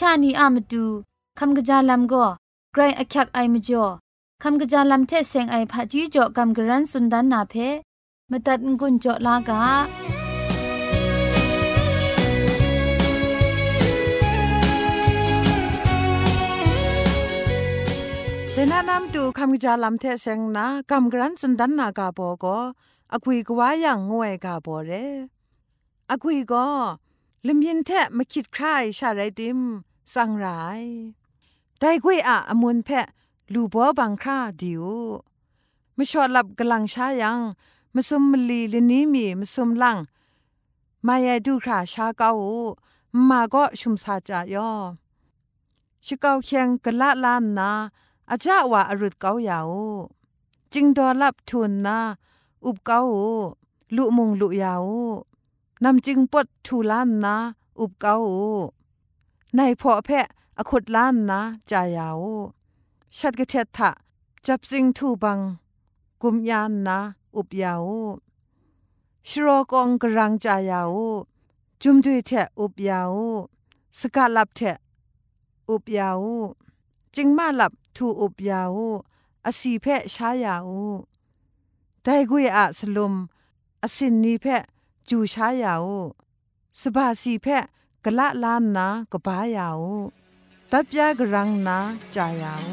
ชานีอามตูคำกะจาลัมก็ไกรอักยักไอมจ่อคำกะจาลัมเทเซงไอผาจีจ่อคำกะรันสุนดันนาเพมตัดงุนจ่อลากาเรนานามตูคำกะจาลัมเทเซงนาคำกะรันสุนดันนากาโบก็อคุยกว่าอย่างงวยกาโบเรอคุยก็ลมยินแทะมาคิดใคราไรติมสังไรแต่กุยอะอมุนแพะลูบัวบังคราดิวมาชอดหลับกำลังชายังมาซุมมลีลนี้มีมาซุมลัง มายาดูคราชาเกามาก็ชุมซาจายอชิเกาเคียงกะละลานนาอาจาว่าอรุดเกายาวจิงดอลับทุนนาอุบเกาลุมงลุยาวนำจึงปดทูลานนาอุบเกา ในพอแพะอขุดล้านนาจายาวชัดกะเททะจับจิงทูบัง กุมยานนาอุบยาวชโรกองกรังจายาวจุมดุยเทอุบยาวสกาลับเทอุบยาวจิงมาหลับทูอุบยาวอสีเพะช้ายาวไดกุยอะสลุมอสินนีเพะจูช้ายาวสบาสีเพะ กะละลานนากบายาวตับยากรังนาจายาว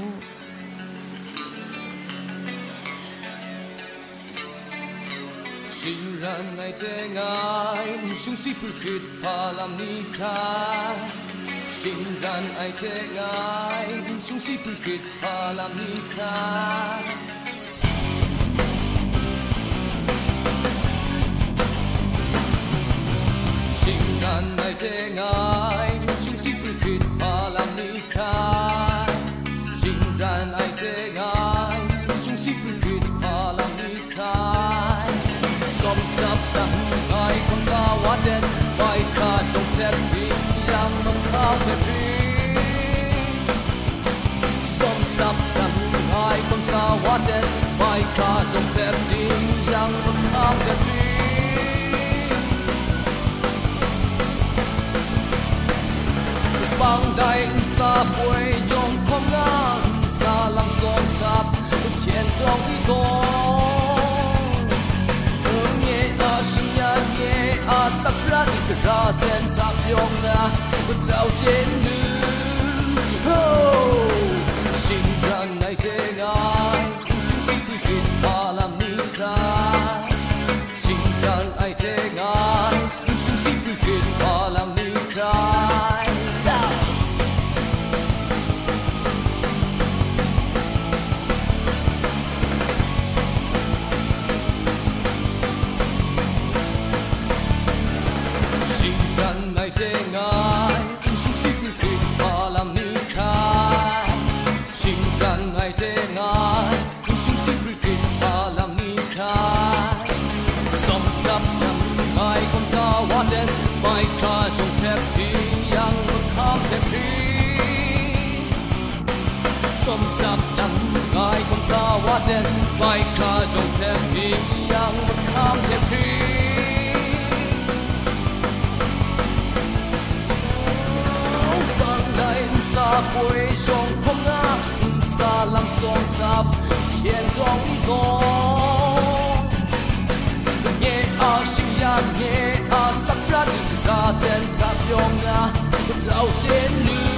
ชิงรันไอเจงายชุงสิพุกิดพาลามีคาชิ งรันไอเจง างใดสาป่วยยอมพงางสาลังสมทับเขียนจองที่สองเอเงอาชิยาเงอาสักรันกระเด็นทับยองนาเจ้าเจน pui jong kom na sa lam song tap hian dong i zo ye a shing ya ye a sakra ni ga den tap yong na tao chen nu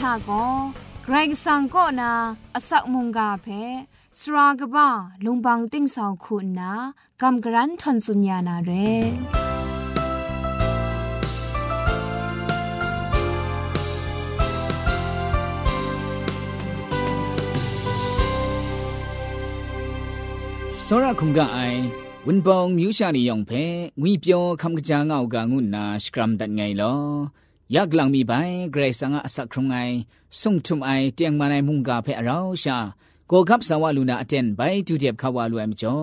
ชาโกไกรสังก็นาอสักมุงกาเพสรากบ้าลุงบังติ้งสองคุณนากำกรันทนสุญญานาเรစောရခုံကအိုင်ဝင်းပောင်မြူရှာနေယောင်ဖဲငွေပြောခမ်ကကြာငောက်ကငုနာစကရမ်ဒတ်ငိုင်လော ยากลังมีใบเกรสังอาสักครงไงส่งทุมไอเตียงมาในมุงกาเพอเราชาโกกับสาวลูนาอเตนใบจูเดียบขาวาลูเอมจอ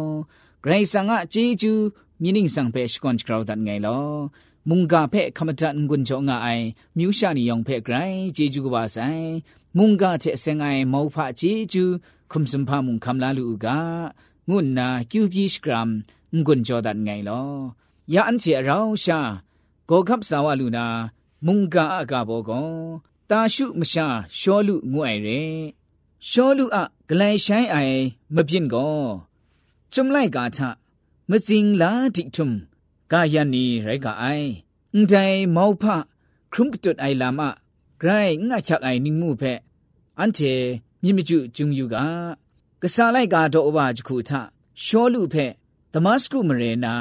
เกรสังอาจีจูมีนิ่งสังเพชกอนกราวดันไงลอมุงกาเพคำจันกุนจงไอมิวชานิยองเพไกรจีจูกบาไซมุงกาเทเซงไอมอพะจีจูคุมสมพามุงคำลาลูกางุนนาคิวพีสกรัมกุนจอดันไงลอยาอันเจเราชาโกกับสาวลูนา มุงกาอากาโบกตาชุมชาชอลุงวยเรชอลุอะกลายใช้ไอมะพินก็จุมไลกาทะมะจิงลาติทุมกายันนีไรกาไออุ้งใจมอพะครุมกตุดไอลามะไกรงะชักไอนิงมูเพอันเทมิมิจุจุงยูกากษาไลกาโตอบาจคูทะชอลุเพดมัสกุมเรนา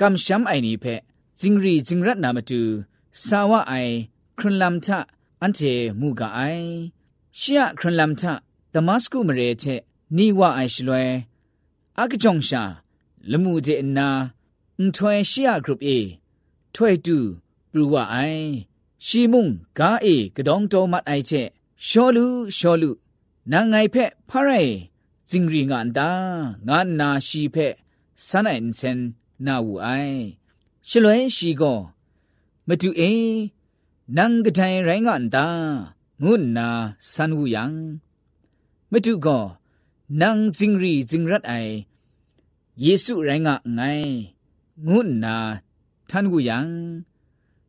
กัมชัมไอนีเพจิงรีจิงรัตนามตู สาวะไอครุนลัมทะอันเจมูกาไอชียครุนลัมทะดมัสกุมเรเทนีวะไอชลวยอากจงชาละมูเจนาอุทวยชียกรุ๊ปเอถวยตูปรูวะไอชีมุงกาเอกระดองโตมัดไอเจชอลุชอลุนางไงเพพะไรจิงรีงาน မတူအင်းနန်ကတိုင်ရိုင်းကန်တာငုနာဆန်ဝူယံမတူကောနန်ဂျင်ရီဂျင်ရတ်အိုင်ယေစုရိုင်းကငိုင်းငုနာထန်ဝူယံ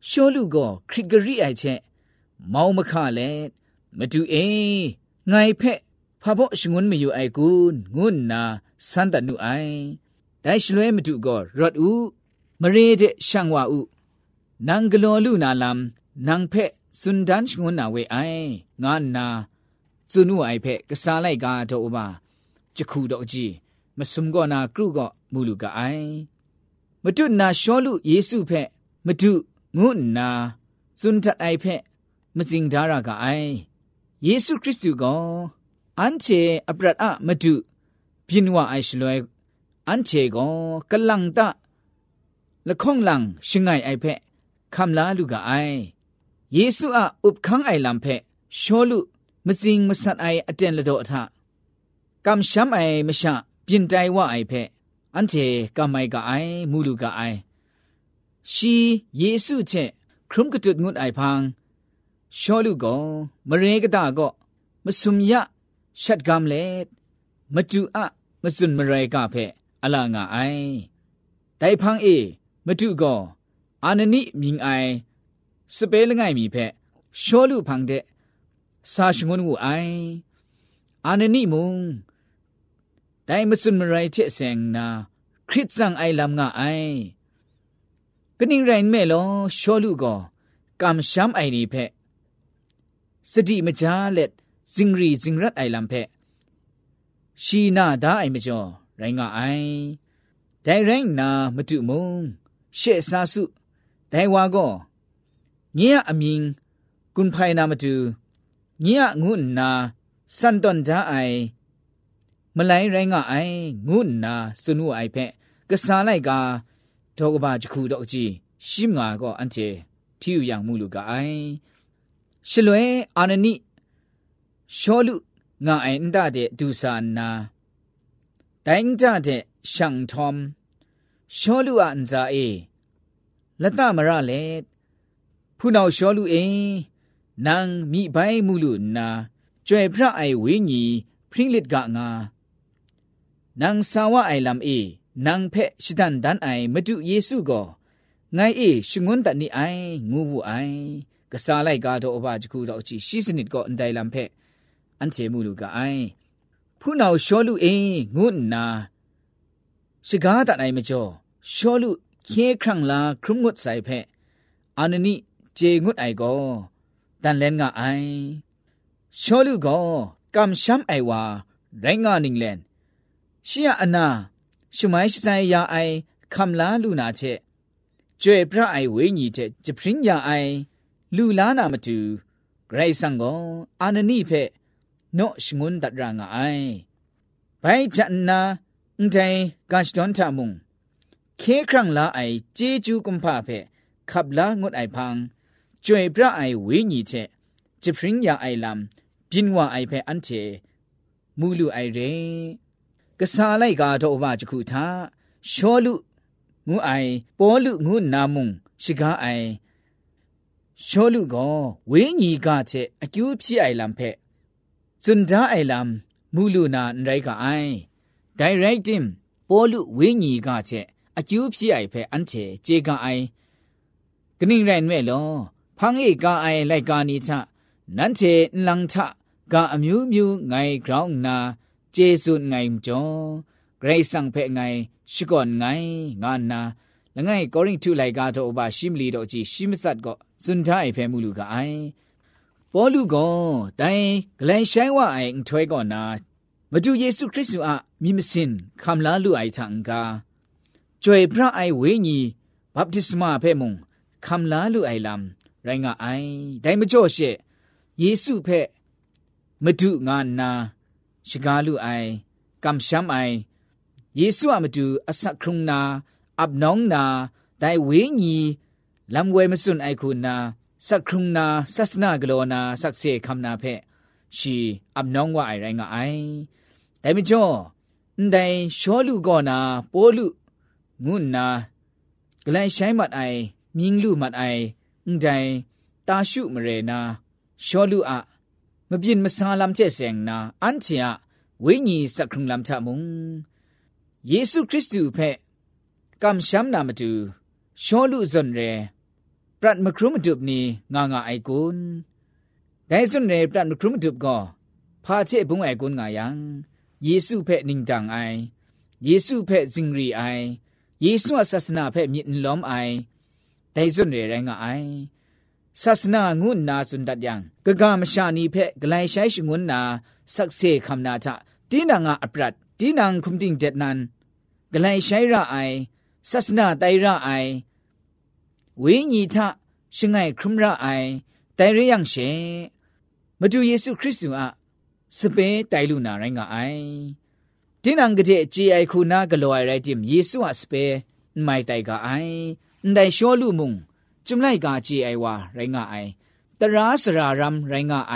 ရှောလူကောခရစ်ဂရီအိုင်ချက်မောင်မခလဲမတူအင်းငိုင်ဖက်ဖဘရှငွန်းမယူအိုင်ကူငုနာဆန်တနုအိုင်ဒိုင်ရှလွဲမတူကောရော့ဥမရေတဲ့ရှန်ဝါဥ มามาคาเลมาดูเอไงเพะพะบ่ชงุนไม่อยู่ไอกุนงุนนาสันตนุไอได้ชลวยมาดูก็รอดอูมเรเดช่างว่าอูนางกลอลูนาลำนางเพะสุนดันชงุนนาเวไองานนาซุนุไอเพะกะสาไลกาโตอบาจะคูดอกจีมสุมก็นากรุก็มูลูกะไอမတုနာရှောလူယေစုဖက်မတုငုနာစွန်တတ်အိုက်ဖက်မစင်ဒါရကအိုင်ယေရှုခရစ်သူကိုအန်ချေအပရတ်အမတုပြင်းဝအိုင်ရှလွဲအန်ချေကိုကလန်တလခေါင်လန်ရှင်ငိုင်အိုက်ဖက် คำลาลูกไอเยซูอาอุบคังไอลำเพชอลุมสิงมสัตไออเจนละโดอทะกำช้ำไอมชะเปลี่ยนใจว่าไอเพอันเจกำไอกะไอมูลูกไอชีเยซูเชครุมกระจุดงุดไอพังชอลูกอมเรกตาก็มสุมยะชัดกำเล็ดมจูอะมสุนมเรกาเพอลางาไอไดพังเอมจูก็ အာနနိမြင်အိုင်စပေးလငိုင်မီဖက်ရှောလူဖန်တဲ့စာရှငုံငူအိုင်အာနနိမုံဒိုင်မစွန်မရိုင်ချက်ဆင်နာခရစ်စံအိုင်လမ်ငါအိုင်ကနင်းရိုင်းမဲလောရှောလူကောကမ်ရှမ်အိုင်ဒီဖက်စတိမကြားလက်ဇင်ရီဇင်ရတ်အိုင်လမ်ဖက်ရှီနာဒါအိုင်မကျော်ရိုင်းငါအိုင်ဒိုင်ရိုင်းနာမတုမုံရှေ့စာစု တိုင်ဝါကောညင်အမင်းကွန်ဖိုင်နာမတူညင်ငုနာစန်တွန်ဒါအိုင်မလိုင်းရိုင်းကအိုင်ငုနာစွနုအိုင်ဖက်ကစားလိုက်ကတော့ကဘာချခုတော့ကြည့်ရှိမငါကောအန်တီတီယူយ៉ាងမူလူကအိုင်ရှလွဲအာနနိရှောလူငါအိုင်အန်တတဲ့ဒူစာနာတိုင်းကြတဲ့ရှန်ထ ோம் ရှောလူအန်ဇာအေ လတမရလေဖူနောက်လျှောလူအိမ်နန်းမိဘိုင်မူလူနာကျွဲဖရအိုင်ဝင်းကြီးဖရင်လစ်ကငါနန်းဆာဝအိုင်လမ်အေနန်းဖက်ရှိတန်ဒန်အိုင်မတုယေစုကိုငိုင်အေရှငွန်းတနိအိုင်ငူဘူးအိုင်ကစားလိုက်ကားတော့အဘတခုတော့အချီရှိစနစ်ကအန်တိုင်လမ်ဖက်အန်ချေမူလူကအိုင်ဖူနောက်လျှောလူအိမ်ငုနာရှိကားတန်အိုင်မကျော်လျှောလူ ะไอผู้นาวชอลูเองุนนาชิกาตัดไอมจ่อชอลูเคครั้งลาครุมงุดใส่เพะอันนี้เจงุดไอก็ ตันเลนงาไอชอลูก็กำช้ำไอว่าไรงานิงเลนชียอนาชุไมชิไซยาไอคำลาลูนาเชจวยพระไอเวญีเชจะพริ้งยาไอลูลานามาตูไกรสังก็อานานีเพโนชงุนตัดรางไอไปจันนาอุนใจกาชดอนทามุง ခေခရံလာအိုင်ဂျေဂျူးကွန်ဖာဖဲခပ်လာငုတ်အိုင်ဖန်းကျွေပြအိုင်ဝေညီချက်ဂျပရင်ယာအိုင်လမ်ပြင်းဝအိုင်ဖဲအန်တီမူလူအိုင်ရဲကစားလိုက်ကတော့အဘချခုသာရှောလူငုအိုင်ပေါ်လူငုနာမုံရှိကားအိုင်ရှောလူကဝေညီကချက်အကျူးဖြစ်အိုင်လမ်ဖဲစွန်ဒါအိုင်လမ်မူလူနာရိုက်ကအိုင်ဒိုင်ရိုက်တင်ပေါ်လူဝေညီကချက် အကျူဖြစ်အိုက်ဖဲအန်ချေခြေကအိုင်ကနိရိုင်မဲ့လောဖန်းဤကအိုင်လိုက်ကာနီချနန်ချေလန်ချကအမျိုးမျိုးငိုင်ဂရောင်းနာဂျေဆုငိုင်ကျော်ဂရိတ်ဆန်ဖဲငိုင်ရှိကွန်ငိုင်ငါနာလငိုင်ကောရင်ထုလိုက်ကားတော့ဘာရှိမလီတော့ကြည့်ရှိမစတ်ကောစွန်ထိုင်ဖဲမှုလူကအိုင်ပေါ်လူကောတိုင်ဂလန်ဆိုင်ဝအိုင်ထွဲကောနာမကျူယေရှုခရစ်သူအမိမစင်ခမ်လာလူအိုင်ထံကား จ่วยพระไอเวญีบัพติศมาเพ่มงคำลาลุไอลำไรงาไอได้มาจ่อเชเยซูเพ่มาดูงานนาชกาลุไอกำช้ำไอเยซูอามาดูอสักครุงนาอับน้องนาได้เวญีลำเวมาสุนไอคุณนาสักครุงนาศาสนากโลนาสักเสคำนาเพ่ชีอับน้องว่าไอไรงาไอแต่ไม่จ่อได้ชอลูก่อนาโปลู ငုနာဂလန်ဆိုင်မတ်အိုင်မြင်းလူမတ်အိုင်အန်ဒိုင်တာရှုမရေနာရှောလူအမပြင်းမဆာလမ်ကျဲဆ ेंग နာအန်ချီယဝိညာဉ်စက်ခရုံလမ်ထမုံယေရှုခရစ်တုဖက်ကမ်ရှမ်နာမတူရှောလူဇွန်ရဲပရတ်မခရုမတုပနီငါငါအိုင်ကွန်းဒိုင်ဇွန်ရဲပရတ်မခရုမတုပကောဖာချေဘုံအိုင်ကွန်းငါယံယေရှုဖက်နင်းတန်အိုင်ယေရှုဖက်ဇင်ရီအိုင် ယေရှုအဆစနာဖဲ့မြင့်လုံးအိုင်ဒိုင်စွန်ရရငါအိုင်ဆစနာငုနာစွန်ဒတ်ယံဂဂမရှာနီဖဲ့ဂလိုင်ရှိုင်းရှငွန်းနာဆက်ဆေခမ်နာတာတီနာငါအပရတ်တီနန်ခုမ်တင်ဂျက်နန်ဂလိုင်ရှိုင်းရအိုင်ဆစနာတိုင်ရအိုင်ဝိညာထရှငိုင်ခရမရအိုင်တိုင်ရယံရှေမတူယေရှုခရစ်သူအစပင်းတိုင်လူနာရိုင်းကအိုင် ตเรยังเชมาดูเยซูคริสต์อะสเปไตลูนาไรงไอดินังกะเจจีไอคูนากะลอยไรติมเยซูอะสเปไม่ไตกะไอန်တိုင်ရှောလူမုံจุมไลกาจีไอวาไรงาไอตราสรารัมไรงาไอ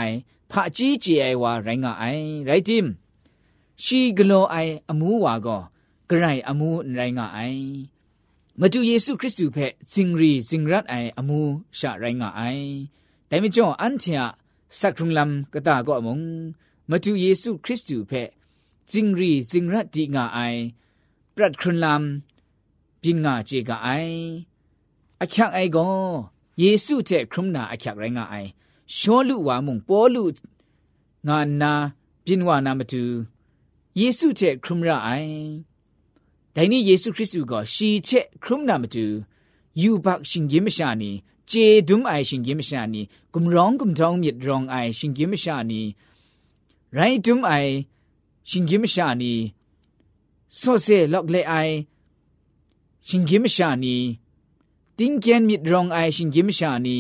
ผาจีจีไอวาไรงาไอไรติมชีกโลไออมูวาก็กระไรอมูไรงาไอมาดูเยซูคริสต์เพจิงรีจิงรัดไออมูชาไรงาไอแต่ไม่จ่ออันเทียสักครุงลำกตาก็มงมาดูเยซูคริสต์เพ จิงรีจิงรัดดีงาไอปรัดครุนลำปินงาเจกาไอအချက်အိုင်ကိုယေစုတဲ့ခရုမနာအချက်ရိုင်းငါအိုင်ရှောလူဝါမုံပေါ်လူငါနာပြင်းဝနာမတူယေစုတဲ့ခရုမရအိုင်ဒိုင်နီယေစုခရစ်သူကိုရှီချက်ခရုမနာမတူယူဘတ်ရှင်ကြီးမရှာနီเจดุมไอชิงกิมชานีกุมร้องกุมทองมิดรองไอ ชิงกิมชาณีโซเซล็อกเลไอชิงกิมชาณีติงเกียนมิดรองไอชิงกิมชาณี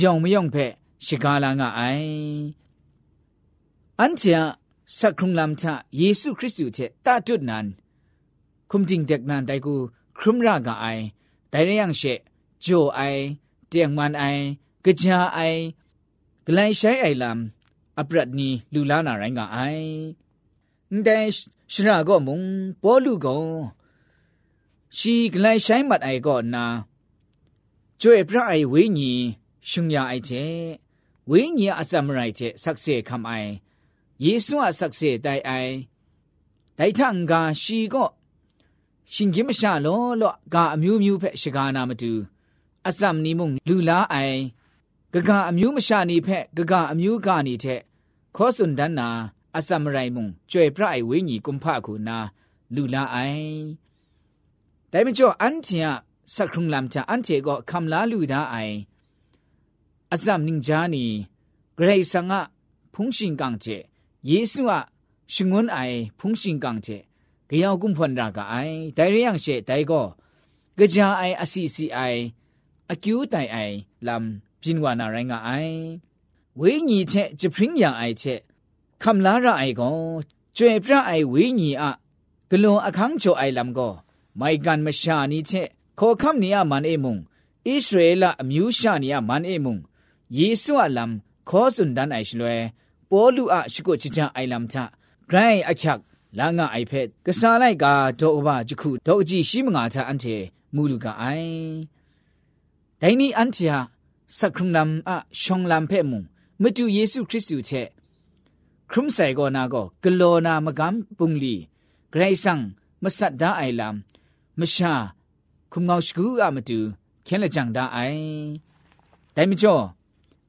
ยองไม่ยองเพะชิกาลางไออันเจ้าสักครุงลำทาเยซูคริสต์อยู่เถตาจุดนั้นคุมจริงเด็กนานแต่กูครุมรากาไอแต่เรื่องเชโจไอเตียงมันไอกระจาไอกลายใช้ไอลำ အပရတ်နီလူလာနာရိုင်းကအိုင်ဒန်ရှရာကောမုံပေါ်လူကောရှီဂလိုင်ဆိုင်မတ်အိုင်ကောနာကျွေပရအိုင်ဝိညာဉ်ရှင်ရအိုက်တဲ့ဝိညာဉ်အစမရိုက်တဲ့ဆက်ဆေခမ်အိုင်ယေရှုအဆက်ဆေတိုင်အိုင်ဒိုင်ထန်ကရှီကောရှင်ကင်းမရှာလောလောကအမျိုးမျိုးဖက်ရှကာနာမတူအစမနီမုံလူလာအိုင်ဂကအမျိုးမရှာနေဖက်ဂကအမျိုးကနေတဲ့ ခောစွန်ဒန်နာအစမ်ရိုင်မုံကျွေပြအိုင်ဝင်းကြီးကွန်ဖခုနာလူလားအိုင်ဒါမကျော်အန်ချာစခရုံလမ်ချာအန်ချေကိုခမ်လာလူဒါအိုင်အဇမ်နင်းဂျာနီဂရိတ်ဆန်ငါဖုန်ရှင်ကန်ချေယေဆုအရှင်ငွန်းအိုင်ဖုန်ရှင်ကန်ချေကြောက်ကုံဖွန်ရာကအိုင်တိုင်ရယံရှေတိုင်ကိုကြာအိုင်အစီစီအိုင်အကျူးတိုင်အိုင်လမ်ပြင်းဝနာရိုင်းကအိုင် ဝိညာဉ်ချက်ဂျပရင်းယံအိုက်ချက်ခမ်လာရအိုက်ကောကျွေပြအိုက်ဝိညာဉ်အဂလွန်အခန်းချိုအိုက်လမ်ကောမိုင်ကန်မရှာနီချက်ခေါ်ခမ်နီယမန်အေမုံဣသရေလအမျိုးရှာနီယမန်အေမုံယေဆုအလမ်ခေါ်စွန်ဒန်အိုက်ရှလွဲပေါ်လူအရှိကိုချစ်ချအိုက်လမ်ချဂရိုင်းအချက်လာငါအိုက်ဖက်ကစားလိုက်ကတော့အဘဂျခုတော့ကြည့်ရှိမငါချအန်တီမူလူကအိုင်ဒိုင်းနီအန်တီယာစခုံလမ်အရှောင်းလမ်ဖဲမုံ မတူယေရှုခရစ်သူချက်ခရုံဆိုင်ကောနာကောဂလောနာမကံပုန်လီဂရိဆန်မဆတ်ဒါအိုင်လမ်မရှာခုံငေါရှကူအမတူခင်းလက်ကြံဒါအိုင်ဒိုင်မကျော်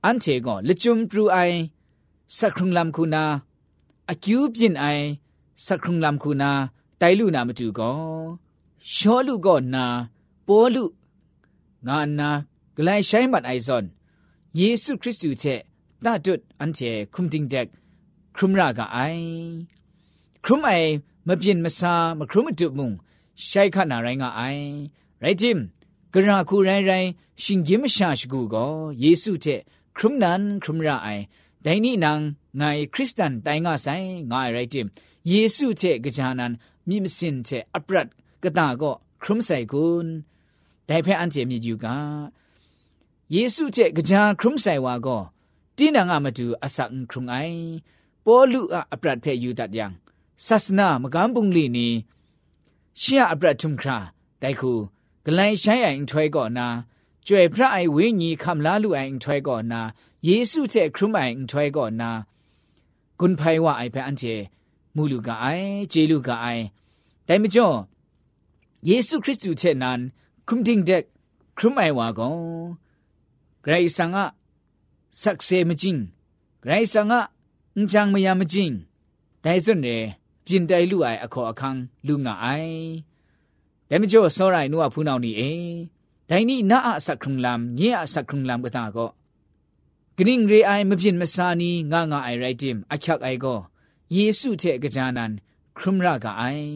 အန်တေကောလကျွမ်ပရူအိုင်စခရုံလမ်ခုနာအကျူးပြင်အိုင်စခရုံလမ်ခုနာတိုင်လူနာမတူကောရှောလူကောနာပေါ်လူငါနာဂလိုင်ဆိုင်မတ်အိုင်ဇွန်ယေရှုခရစ်သူချက် တာတုတ်အန်ချေခုမ်တင်းဒက်ခရုမရာကအိုင်ခရုမိုင်မပြင်းမစာမခရုမတုမုံရှိုက်ခနာရိုင်းကအိုင်ရိုက်တင်ဂရာခုရိုင်းရိုင်းရှင်ဂိမရှာရှ်ကူကိုယေစုတဲ့ခရုမနန်ခရုမရာအိုင်ဒိုင်နီနန်ငိုင်ခရစ်စတန်တိုင်ကဆိုင်ငါရိုက်တင်ယေစုတဲ့ဂကြာနန်မိမစင်တဲ့အပရတ်ကတာကောခရုမဆိုင်ကွန်းဒိုင်ဖဲအန်ချေမြေကျူကယေစုတဲ့ဂကြာခရုမဆိုင်ဝါကော รุมใส่กุนแต่เพ่อันเจมีอยู่กาเยซูเจกจาครุมใส่วาก็ตีนางอามาดูอสังครุงไอပေါလုအအပရတ်ဖဲယူတတ်ယံဆာစနာမကမ်ပုန်လီနီရှီယအပရတ်ထုံခရာတိုင်ခုဂလိုင်းဆိုင်အိုင်ထွဲကောနာကျွဲဖရအိုင်ဝိညီခမ်လာလူအိုင်ထွဲကောနာယေစုတဲ့ခရုမိုင်ထွဲကောနာกุนไพว่าไอแพอันเจมูลูกาไอเจลูกาไอแต่ไม่จ่อเยซูคริสต์เช่นนั้นคุมดิงเด็กครุมไอว่าก็ไกรสังอะ สักเซมจิงไกรสังอะအန်ချန်မယမကျင်းဒိုင်စွန်ရေပြင်တိုင်လူအိုင်အခေါ်အခန်းလူငါအိုင်ဒါမကျော်စောရိုင်နုအဖူးနောင်နီအေဒိုင်နီနာအဆက်ခုံလမ်ညေအဆက်ခုံလမ်ကတာကိုဂရင်းရေအိုင်မပြင်မစာနီငါငါအိုင်ရိုက်တင်အခက်အိုင်ကိုယေစုတဲ့ကကြာနန်ခရုမရကအိုင်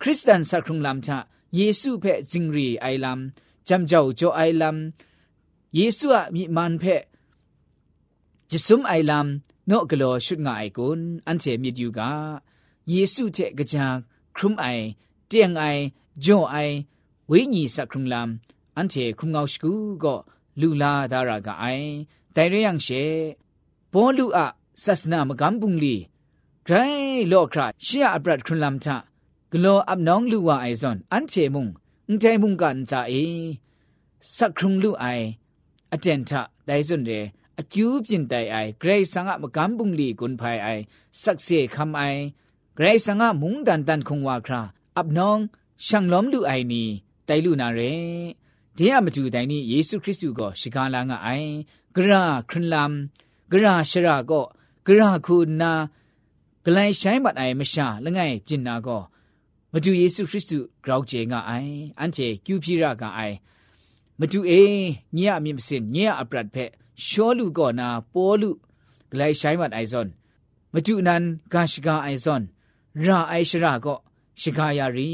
ခရစ်စတန်ဆက်ခုံလမ်ချယေစုဖဲ့ဂျင်းရီအိုင်လမ်ဂျမ်ဂျောဂျိုအိုင်လမ်ယေစုအမိမန်ဖဲ့ จิซุมไอลัมนอกลอชุดงายกุนอันเจมีดยูกาเยซูเจกะจาครุมไอเตียงไอจ่อไอวิญีสักครุมลัมอันเจคุมงาวชกูก็ลูลาดารากาไอไดเรยังเชบอลูอะศัสนามกัมบุงลีไกรโลคราเชียอับรัดครุมลัมทะกลออับน้องลูวาไอซอนอันเจมุงอุทัยมุงกันจาเอสักครุมลูไออเจนทะไดซุนเร အကျူးပြင်တိုင်အိုင်ဂရိတ်ဆန်ငါမကမ်ပုန်လီကွန်ဖိုင်အိုင်ဆက်စေခမ်အိုင်ဂရိတ်ဆန်ငါမုန်ဒန်တန်ခုံဝါခရာအပ်နောင်ရှန်လုံးလူအိုင်နီတိုင်လူနာရဲဒီအမတူတိုင်နီယေရှုခရစ်သူကိုရှီကာလာငါအိုင်ဂရာခရလမ်ဂရာရှရာကိုဂရာခုနာဂလိုင်းဆိုင်မတ်အိုင်မရှာလငယ်ပြင်နာကိုမတူယေရှုခရစ်သူဂရောက်ကျေငါအိုင်အန်ချေကျူပြရကအိုင်မတူအေညရမြင့်စင်ညရအပရတ်ဖက် ရှောလူကောနာပိုလူဂလိုက်ဆိုင်မတ်အိုင်ဇွန်မတူနန်ဂါရှဂါအိုင်ဇွန်ရာအိုင်ရှရာကောရှဂါယာရီ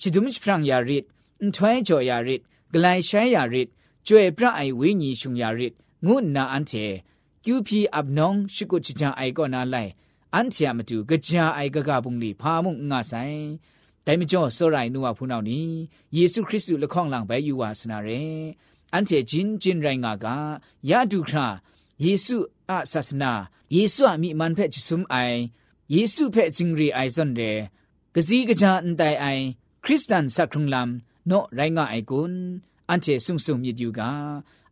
ချီဒုမချဖရန်ယာရီအန်ထွဲချောယာရီဂလိုက်ဆိုင်ယာရီကျွဲပြအိုင်ဝင်းညီရှုံယာရီငုနာအန်တေကျူပီအပ်နောင်ရှိကုချချာအိုင်ကောနာလိုက်အန်ချာမတူကြာအိုင်ကကပုန်လီဖာမုံငါဆိုင်တိုင်မကျော်စောရိုင်နူဝဖူးနောက်နီယေရှုခရစ်သူလက်ခေါင်လောင်ဘဲယူဝါစနာရဲ အန်တေဂျင်းဂျင်းရိုင်ငါကယာဒုခရာယေစုအဆာစနာယေစုအမိမန်ဖက်ချစုံအိုင်ယေစုဖက်ဂျင်းရီအိုင်ဇွန်ရဲကစီကကြအန်တိုင်အိုင်ခရစ်စတန်စခရုံလမ်နောရိုင်ငါအိုင်ကွန်းအန်တေဆုံဆုံမြစ်ယူက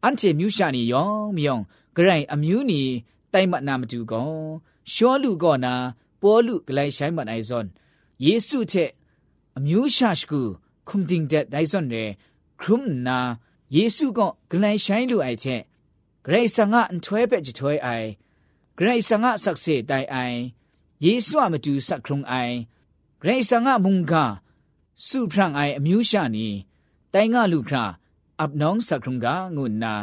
အန်တေမြူရှာနီယောင်မြောင်ဂရိုင်အမျိုးနီတိုင်မနာမတူ ယေစုကဂလန်ဆိုင်လူအိုက်ချက်ဂရိတ်ဆာငါအန်ထွဲပဲ့ချထွဲအိုင်ဂရိတ်ဆာငါဆက်စေတိုင်အိုင်ယေစုအမတူဆက်ခုံအိုင်ဂရိတ်ဆာငါမုန်ကာစုဖရန်အိုင်အမျိုးရှာနီတိုင်ငါလူခရာအပ်နောင်းဆက်ခုံကာငုနာ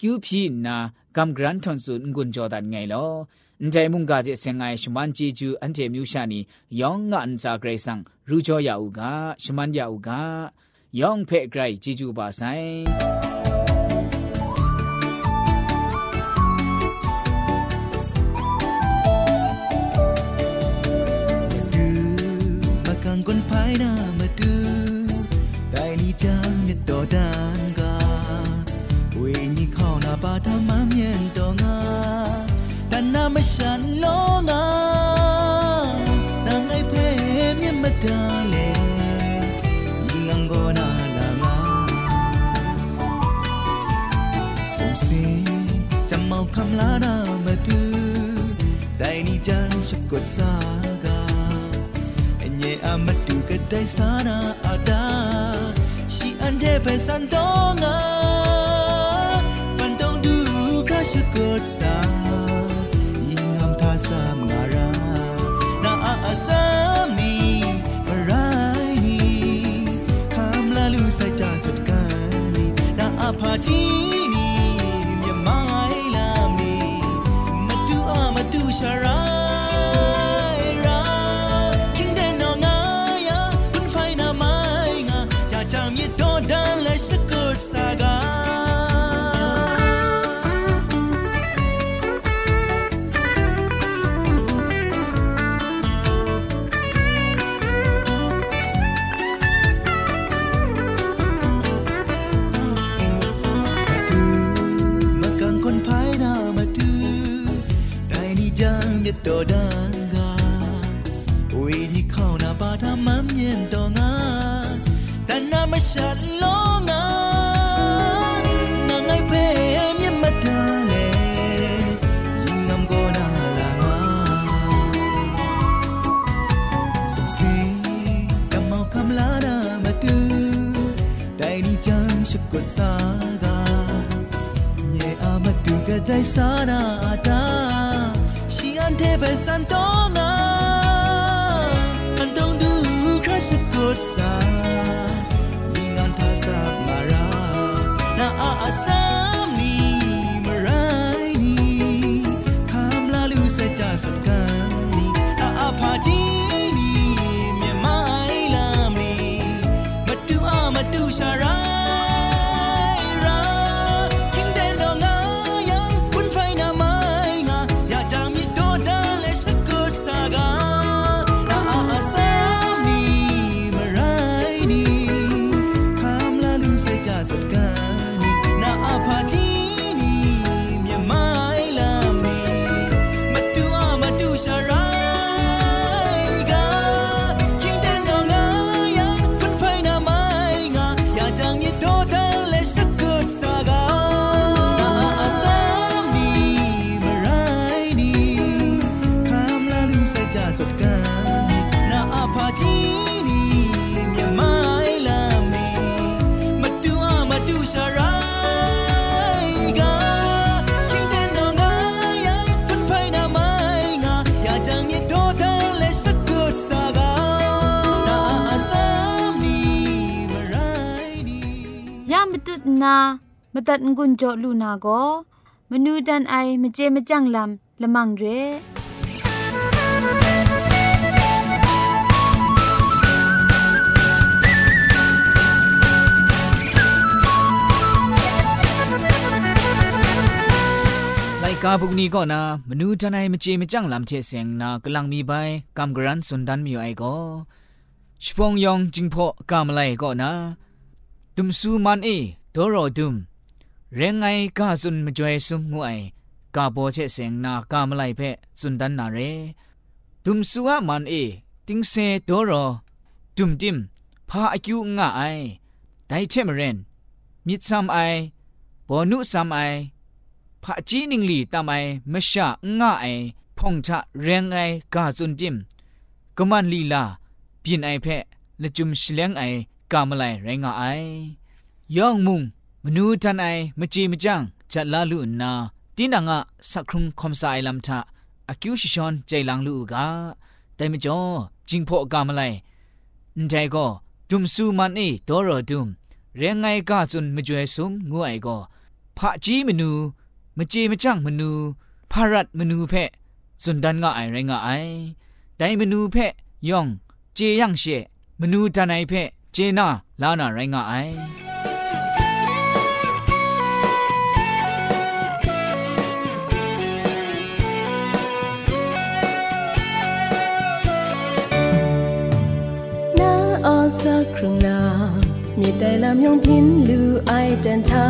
ကျူဖြီနာကမ်ဂရန်ထွန်ဆုငွန်ဂျော်ဒန်ငိုင်လောန်တဲမုန်ကကြဆင်ငိုင်ရှမန်ဂျီဂျူအန်တဲမြူရှာနီယောင်ငန်စာဂရေဆန်ရူဂျောယာဦးကရှမန်ယာဦးက ยองเพ่ไกรจิจูบาไซคนภายน้ามาดูได้นี่จามีต่อดานกาเวนี่ข้านาบาทาเมียนตองาแต่น้าไม่ฉันลง lamlanamatu dainijan sukot saga. Enye amatu kadai sana ada shi ande besandonga pandong du crash sukot saga กดสากาเยอามาดูกะไดสานาอาตาชีอันเทเปสันตองาอันตอง มตุนามตัดงุนจอลูนาโกมนูดันไอมเจมจังลำละมังเรกาบุกนี้ก็นะมนูทนายมเจมจังลำเชเสียงนากำลังมีใบกำกรันสุนดันมีไอก็ชปองยองจิงพอกำไลก็นะ ตุมซูมันเอดอรอดุมเรงไงกาสุนมจวยซุมงวยกาโบเชเสียงนากำไลเพสุนดันนาเรตุมซูอะมันเอติงเซดอรอดุมดิมพาอายุงะไอไดเทมเรนมิดซัมไอบอนุซัมไอพระจีนิงลีตามไอมชะง่าไอพงชะเรงไอกาซุนจิมกมันลีลาปินไอเพละจุมชเลงไอ กามไลไรงาไอยองมุงมนูทันไอมจีมจังจัดลาลุนาตินังอะสักครุงคอมไซลัมทะอากิวชิชอนใจลังลูกาแต่มจ่อจิงพอกามไลนใจก็ดุมซูมันเอดอรอดุมเรงไงกาซุนมจวยซุมงูไอก็พระจีมนูมเจมจังมนูพารัดมนูเพะสุนดันงะไอไรงะไอไดมนูเพะยองเจยังเชมนูดานไอเพะ เจน่าลาน่าไรงาไอสักครึ่งนามีแต่ลำยองพินลูไอเดนทา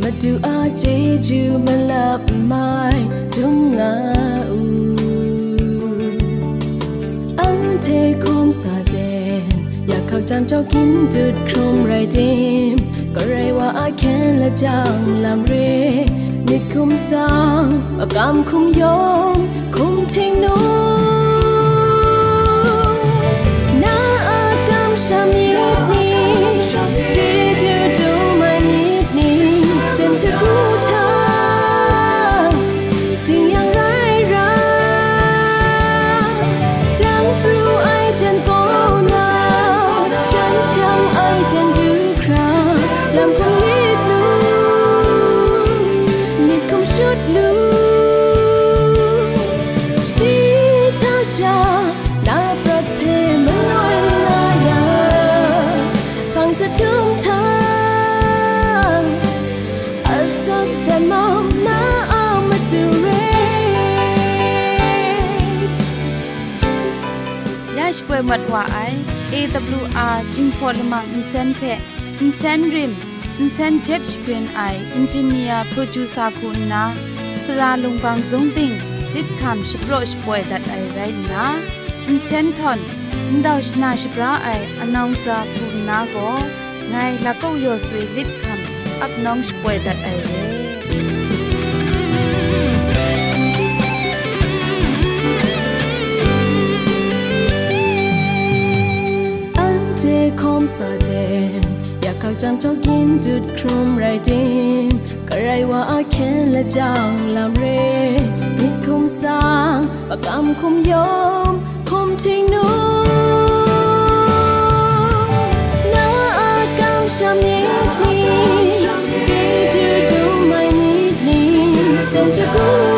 มาดูอาเจจูมาลับไม้ทุ่งงาอูอันเทค เขาจำเจ้ากินจุดครุมไรดิมก็ไรว่าอาแค่ละจางลำเรนิดคุมสร้างอากามคุมยอมคุมทิ้งนู้ จะถึงทางอาสักจะมองหน้าอามาดูเร Yash pwe mat wa ai AWR jingpol mang insen phe insen rim insen jeb screen ai engineer producer ku na sra lung bang zong ting lit kham shproch pwe that i right na insen ton งสงติงลิดคำชโปรชป่วยดัดไอไรนะอินเซนทอนอินดาวชนาชปราไออนองซาคุณนาโกไงละก็ยอสวยลิดคำอับน้องชป่วยดัดไอเร่ အန်တေခုံးစာတဲ့อยากเข้าจำเจ้ากินจุดครุมไรดิมก็ไรว่าอาแค่ละจังลำเรนิดคุมสร้างปากกำคุมยอมคุมทิ้งนู้ เจ